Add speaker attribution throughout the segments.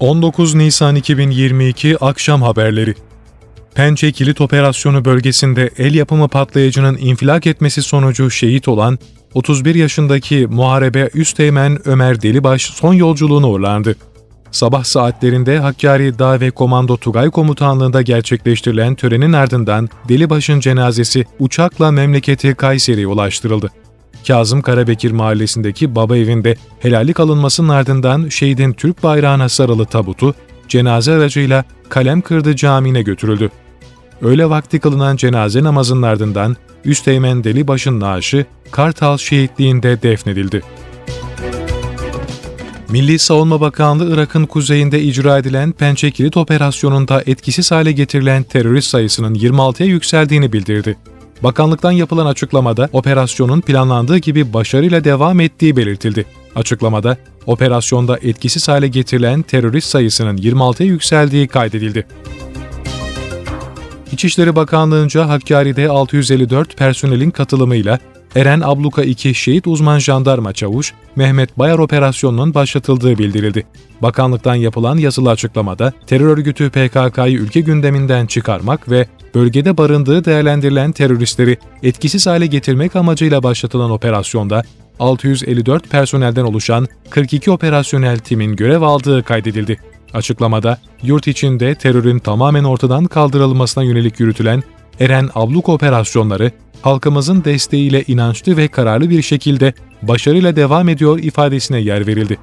Speaker 1: 19 Nisan 2022 Akşam Haberleri Pençe Kilit Operasyonu bölgesinde el yapımı patlayıcının infilak etmesi sonucu şehit olan 31 yaşındaki Muharebe Üsteğmen Ömer Delibaş son yolculuğuna uğurlandı. Sabah saatlerinde Hakkari Dağ ve Komando Tugay Komutanlığı'nda gerçekleştirilen törenin ardından Delibaş'ın cenazesi uçakla memleketi Kayseri'ye ulaştırıldı. Kazım Karabekir mahallesindeki baba evinde helallik alınmasının ardından şehidin Türk bayrağına sarılı tabutu cenaze aracıyla Kalem Kırdı Camii'ne götürüldü. Öğle vakti kılınan cenaze namazının ardından Üsteğmen Delibaş'ın naaşı Kartal şehitliğinde defnedildi. Milli Savunma Bakanlığı Irak'ın kuzeyinde icra edilen Pençe Kilit Operasyonu'nda etkisiz hale getirilen terörist sayısının 26'ya yükseldiğini bildirdi. Bakanlıktan yapılan açıklamada operasyonun planlandığı gibi başarıyla devam ettiği belirtildi. Açıklamada operasyonda etkisiz hale getirilen terörist sayısının 26'ya yükseldiği kaydedildi. İçişleri Bakanlığı'nca Hakkari'de 654 personelin katılımıyla Eren Abluka 2 şehit uzman jandarma çavuş Mehmet Bayar operasyonunun başlatıldığı bildirildi. Bakanlıktan yapılan yazılı açıklamada terör örgütü PKK'yı ülke gündeminden çıkarmak ve bölgede barındığı değerlendirilen teröristleri etkisiz hale getirmek amacıyla başlatılan operasyonda 654 personelden oluşan 42 operasyonel timin görev aldığı kaydedildi. Açıklamada, yurt içinde terörün tamamen ortadan kaldırılmasına yönelik yürütülen Eren Abluk operasyonları, halkımızın desteğiyle inançlı ve kararlı bir şekilde başarıyla devam ediyor ifadesine yer verildi.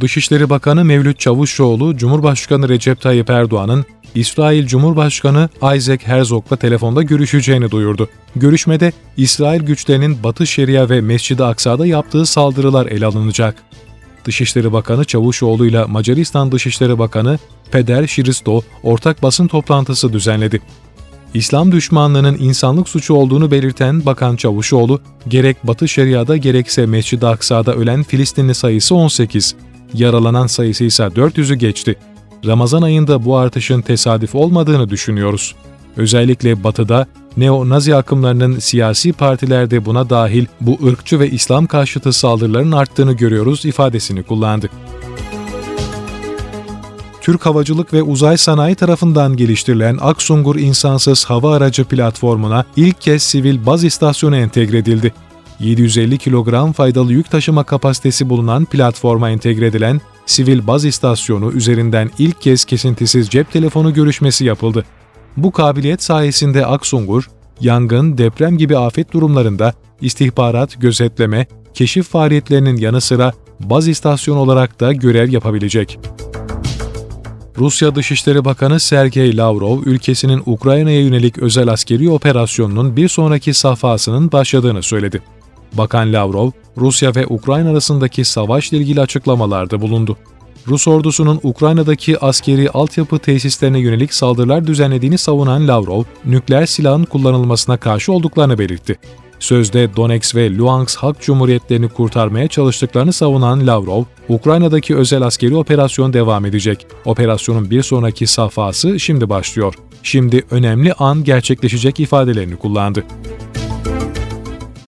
Speaker 1: Dışişleri Bakanı Mevlüt Çavuşoğlu, Cumhurbaşkanı Recep Tayyip Erdoğan'ın İsrail Cumhurbaşkanı Isaac Herzog'la telefonda görüşeceğini duyurdu. Görüşmede İsrail güçlerinin Batı Şeria ve Mescid-i Aksa'da yaptığı saldırılar ele alınacak. Dışişleri Bakanı Çavuşoğlu ile Macaristan Dışişleri Bakanı Peder Şiristo ortak basın toplantısı düzenledi. İslam düşmanlığının insanlık suçu olduğunu belirten Bakan Çavuşoğlu, gerek Batı Şeria'da gerekse Mescid-i Aksa'da ölen Filistinli sayısı 18, yaralanan sayısı ise 400'ü geçti. Ramazan ayında bu artışın tesadüf olmadığını düşünüyoruz. Özellikle Batı'da neo-Nazi akımlarının siyasi partilerde buna dahil bu ırkçı ve İslam karşıtı saldırıların arttığını görüyoruz ifadesini kullandı. Türk Havacılık ve Uzay Sanayi tarafından geliştirilen Aksungur insansız hava aracı platformuna ilk kez sivil baz istasyonu entegre edildi. 750 kilogram faydalı yük taşıma kapasitesi bulunan platforma entegre edilen sivil baz istasyonu üzerinden ilk kez kesintisiz cep telefonu görüşmesi yapıldı. Bu kabiliyet sayesinde Aksungur, yangın, deprem gibi afet durumlarında istihbarat, gözetleme, keşif faaliyetlerinin yanı sıra baz istasyon olarak da görev yapabilecek. Rusya Dışişleri Bakanı Sergey Lavrov, ülkesinin Ukrayna'ya yönelik özel askeri operasyonunun bir sonraki safhasının başladığını söyledi. Bakan Lavrov, Rusya ve Ukrayna arasındaki savaşla ilgili açıklamalarda bulundu. Rus ordusunun Ukrayna'daki askeri altyapı tesislerine yönelik saldırılar düzenlediğini savunan Lavrov, nükleer silahın kullanılmasına karşı olduklarını belirtti. Sözde Donetsk ve Luhansk Halk Cumhuriyetlerini kurtarmaya çalıştıklarını savunan Lavrov, Ukrayna'daki özel askeri operasyon devam edecek. Operasyonun bir sonraki safhası şimdi başlıyor. Şimdi önemli an gerçekleşecek ifadelerini kullandı.